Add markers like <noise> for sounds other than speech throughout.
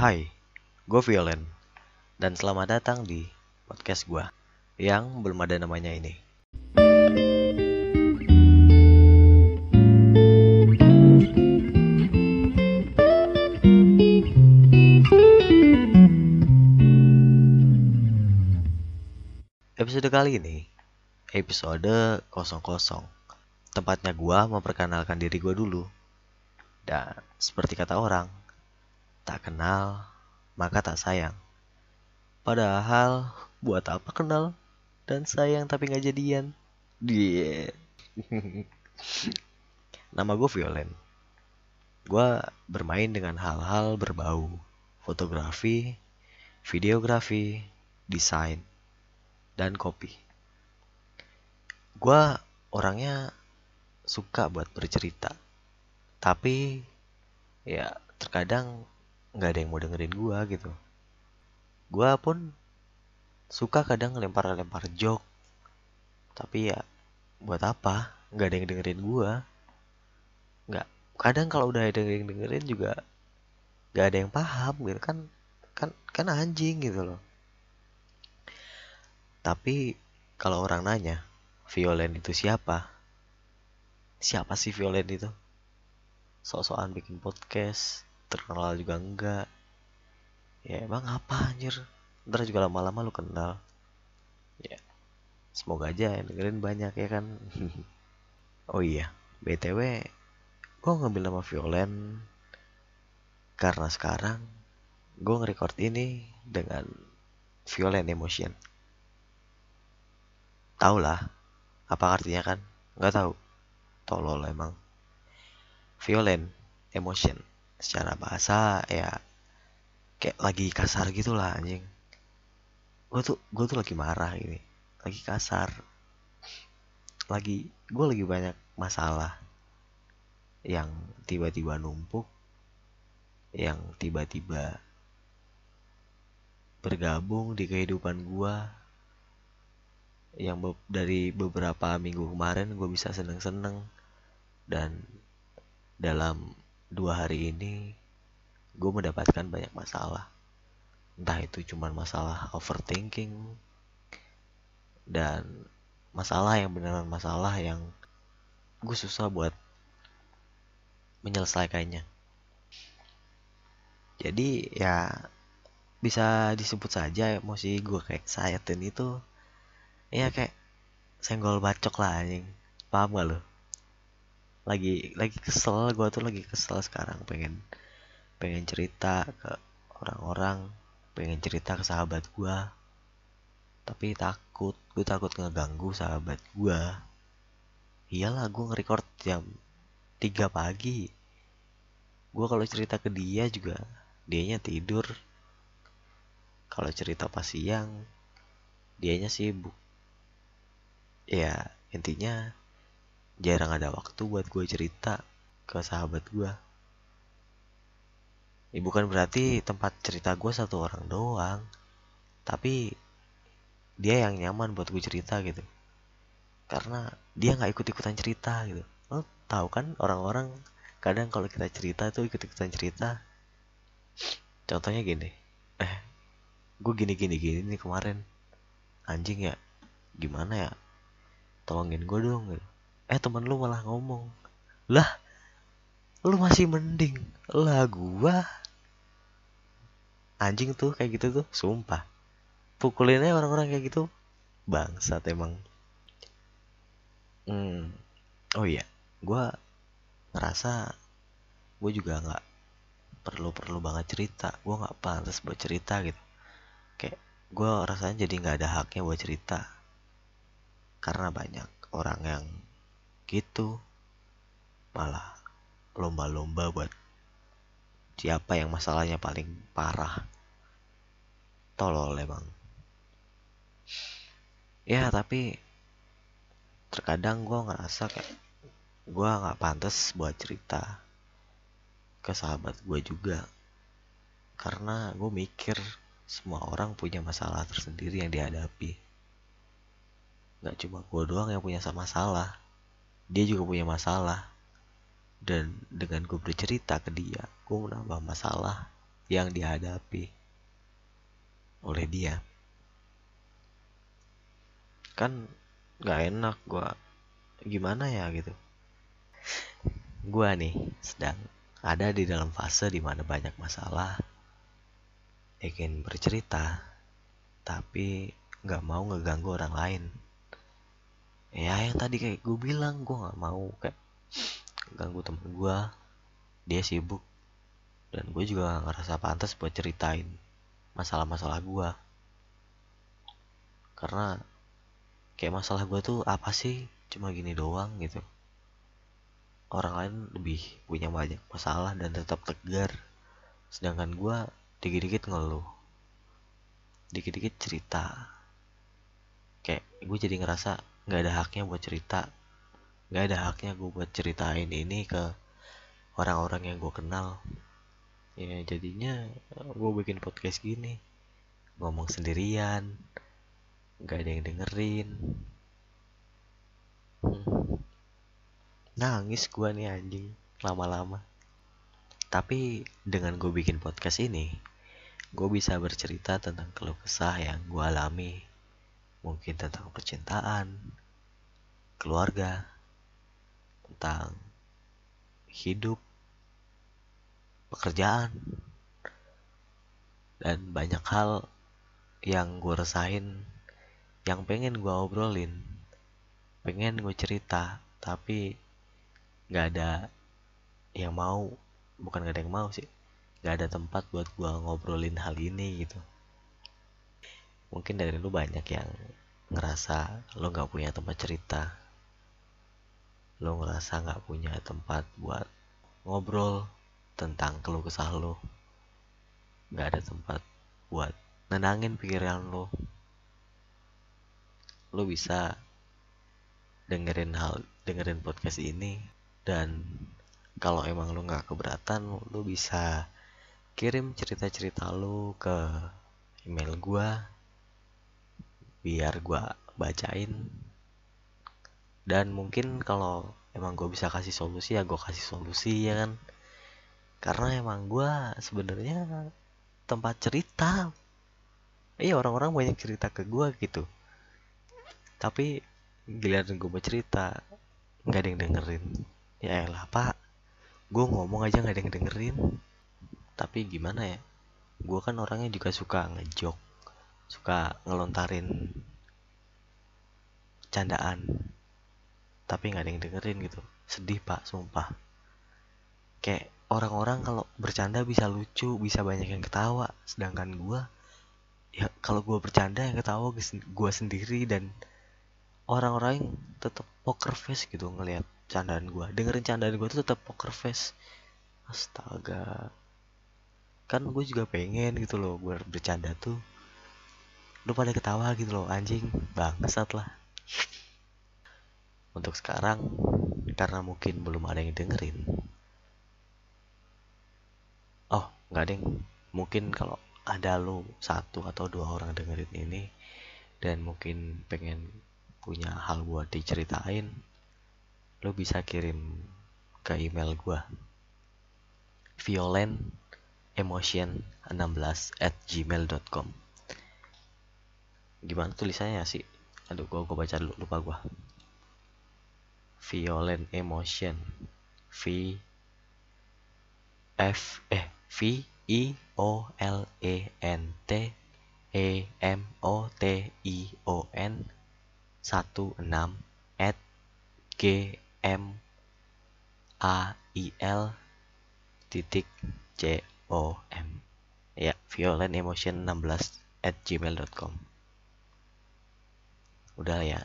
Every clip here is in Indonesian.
Hai, gue Violen dan selamat datang di podcast gue yang belum ada namanya ini. Episode kali ini, episode 00. Tempatnya gua memperkenalkan diri gua dulu. Dan seperti kata orang, tak kenal maka tak sayang. Padahal buat apa kenal dan sayang tapi nggak jadian? Dia. <laughs> Nama gue Violen. Gue bermain dengan hal-hal berbau fotografi, videografi, desain, dan kopi. Gue orangnya suka buat bercerita, tapi ya terkadang nggak ada yang mau dengerin gue gitu. Gue pun suka kadang lempar-lempar joke, tapi ya buat apa? Nggak ada yang dengerin gue. Nggak. Kadang kalau udah ada yang dengerin juga nggak ada yang paham gitu kan kan kan anjing gitu loh tapi kalau orang nanya, Violen itu siapa? Siapa sih Violen itu? Sok-sokan bikin podcast, terkenal juga enggak. Ya emang apa anjir? Ntar juga lama-lama lu kenal. Ya, semoga aja yang dengerin banyak ya kan. <laughs> oh iya, BTW, gue ngambil nama Violen karena sekarang gue nge-record ini dengan Violen Emotion. Tahu lah apa artinya kan? Nggak tahu. Tolol emang. Violent emotion secara bahasa ya kayak lagi kasar gitu lah anjing. Gue tuh gue tuh lagi marah ini, lagi kasar. Lagi gue lagi banyak masalah yang tiba-tiba numpuk, yang tiba-tiba bergabung di kehidupan gue yang be dari beberapa minggu kemarin gue bisa seneng-seneng dan dalam dua hari ini gue mendapatkan banyak masalah. Entah itu cuma masalah overthinking dan masalah yang beneran masalah yang gue susah buat menyelesaikannya. Jadi ya bisa disebut saja emosi gue kayak excited itu Iya kayak senggol bacok lah anjing. Paham gak lo lagi lagi kesel. Gue tuh lagi kesel sekarang. Pengen pengen cerita ke orang-orang. Pengen cerita ke sahabat gue tapi takut gue takut ngeganggu sahabat gue iyalah gue nge-record jam 3 pagi. Gue kalau cerita ke dia juga dianya tidur. Kalau cerita pas siang dianya sibuk. Ya intinya jarang ada waktu buat gue cerita ke sahabat gue ya, bukan berarti tempat cerita gue satu orang doang tapi dia yang nyaman buat gue cerita gitu. Karena dia nggak ikut ikutan cerita gitu. Lo tahu kan orang-orang kadang kalau kita cerita tuh ikut ikutan cerita. Contohnya gini eh gue gini gini gini nih kemarin. Anjing ya gimana ya? Tolongin gue dong eh temen lu malah ngomong lah lu masih mending lah gua. Anjing tuh kayak gitu tuh sumpah. Pukulinnya orang-orang kayak gitu bangsat emang. Hmm oh iya gua ngerasa gue juga nggak perlu perlu banget cerita. Gue nggak pantas buat cerita gitu. Kayak gue rasanya jadi nggak ada haknya buat cerita. Karena banyak orang yang gitu malah lomba-lomba buat siapa yang masalahnya paling parah. Tolol emang. Ya tapi terkadang gue ngerasa kayak gue nggak pantas buat cerita ke sahabat gue juga. Karena gue mikir semua orang punya masalah tersendiri yang dihadapi. Nggak cuma gue doang yang punya sama masalah dia juga punya masalah. Dan dengan gue bercerita ke dia gue menambah masalah yang dihadapi oleh dia. Kan nggak enak gua gimana ya gitu? Gua nih sedang ada di dalam fase di mana banyak masalah. Ingin bercerita tapi nggak mau ngeganggu orang lain ya yang tadi kayak gue bilang gue nggak mau kayak ganggu temen gue dia sibuk. Dan gue juga gak ngerasa pantas buat ceritain masalah-masalah gue karena kayak masalah gue tuh apa sih? Cuma gini doang gitu. Orang lain lebih punya banyak masalah dan tetap tegar. Sedangkan gue dikit-dikit ngeluh. Dikit-dikit cerita. Kayak gue jadi ngerasa nggak ada haknya buat cerita. Nggak ada haknya gue buat ceritain ini ke orang-orang yang gue kenal. Ya jadinya gue bikin podcast gini. Ngomong sendirian. Nggak ada yang dengerin. Hmm. nangis gue nih anjing. Lama-lama. Tapi dengan gue bikin podcast ini gue bisa bercerita tentang keluh kesah yang gue alami mungkin tentang percintaan keluarga tentang hidup pekerjaan dan banyak hal yang gue rasain yang pengen gue obrolin pengen gue cerita tapi nggak ada yang mau. Bukan gak ada yang mau sih. Nggak ada tempat buat gue ngobrolin hal ini gitu mungkin dari lu banyak yang ngerasa lo nggak punya tempat cerita. Lo ngerasa nggak punya tempat buat ngobrol tentang keluh kesah lo. Nggak ada tempat buat nenangin pikiran lo. Lo bisa dengerin hal dengerin podcast ini dan kalau emang lo nggak keberatan lo bisa kirim cerita-cerita lo ke email gua biar gua bacain. Dan mungkin kalau emang gue bisa kasih solusi ya gue kasih solusi ya kan? Karena emang gue sebenarnya tempat cerita. Iya orang-orang banyak cerita ke gue gitu. Tapi giliran gue mau cerita nggak ada yang dengerin. Ya elah pak. Gue ngomong aja nggak ada yang dengerin. Tapi gimana ya? Gue kan orangnya juga suka ngejok suka ngelontarin candaan. Tapi nggak ada yang dengerin gitu. Sedih pak sumpah. Kayak orang-orang kalau bercanda bisa lucu bisa banyak yang ketawa. Sedangkan gua ya kalau gua bercanda yang ketawa gua sendiri dan orang-orang tetap poker face gitu ngelihat candaan gua. Dengerin candaan gua tuh tetap poker face. Astaga. Kan gue juga pengen gitu loh gue bercanda tuh lu pada ketawa gitu loh anjing. Bangsat lah. Untuk sekarang karena mungkin belum ada yang dengerin. Oh nggak ada yang mungkin kalau ada lu satu atau dua orang dengerin ini dan mungkin pengen punya hal buat diceritain lu bisa kirim ke email gua. violent emotion 16 at gmail.com gimana tulisannya sih? Aduh gua, gua baca dulu lupa gua. Violent emotion. V F eh V I O L E N T E M O T I O N. 16 at G M A I L titik C O M. Ya violent emotion 16 at gmail.com udah ya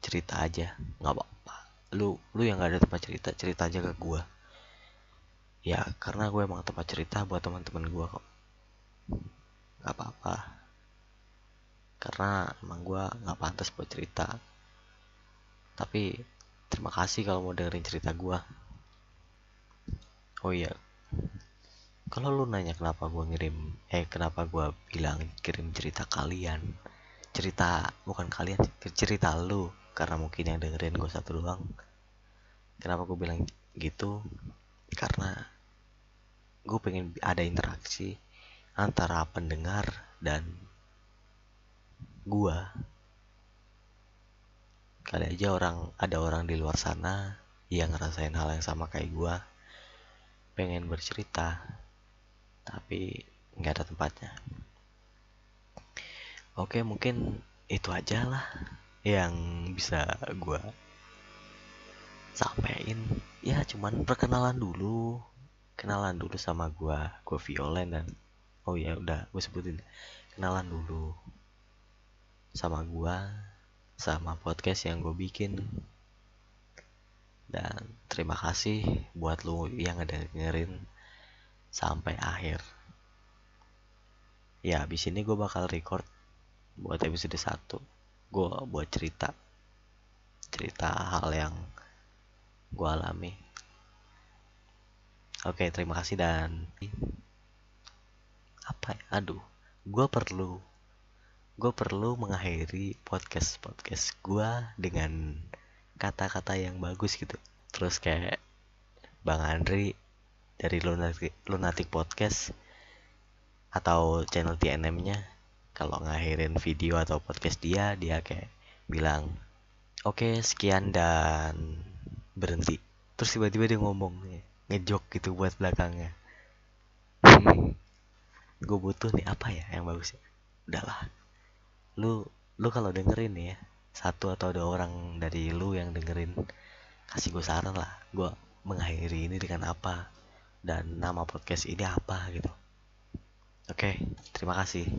cerita aja nggak apa-apa. Lu lu yang gak ada tempat cerita cerita aja ke gua. Ya karena gue emang tempat cerita buat teman-teman gua kok. Nggak apa-apa. Karena emang gua nggak pantas buat cerita. Tapi terima kasih kalau mau dengerin cerita gua. Oh iya kalau lu nanya kenapa gua ngirim eh kenapa gua bilang kirim cerita kalian cerita bukan kalian cerita lu. Karena mungkin yang dengerin gue satu doang. Kenapa gue bilang gitu? Karena gue pengen ada interaksi antara pendengar dan gua. Kali aja orang ada orang di luar sana yang ngerasain hal yang sama kayak gua. Pengen bercerita tapi nggak ada tempatnya oke mungkin itu aja lah yang bisa gua sampein ya cuman perkenalan dulu. Kenalan dulu sama gua. Gua Violen dan oh ya udah gue sebutin. Kenalan dulu sama gua sama podcast yang gue bikin. Dan terima kasih buat lu yang ada dengerin sampai akhir. Ya abis ini gue bakal record buat episode 1 gue buat cerita cerita hal yang gue alami. Oke terima kasih dan apa ya? Aduh gue perlu gue perlu mengakhiri podcast podcast gue dengan kata-kata yang bagus gitu. Terus kayak bang Andri dari lunatic, lunatic podcast atau channel TNM nya kalau ngakhirin video atau podcast dia dia kayak bilang oke okay, sekian dan berhenti. Terus tiba-tiba dia ngomong ngejok gitu buat belakangnya. <laughs> Gue butuh nih apa ya yang bagus ya? Udahlah lu lu kalau dengerin nih ya satu atau dua orang dari lu yang dengerin kasih gue saran lah gue mengakhiri ini dengan apa dan nama podcast ini apa gitu. Oke terima kasih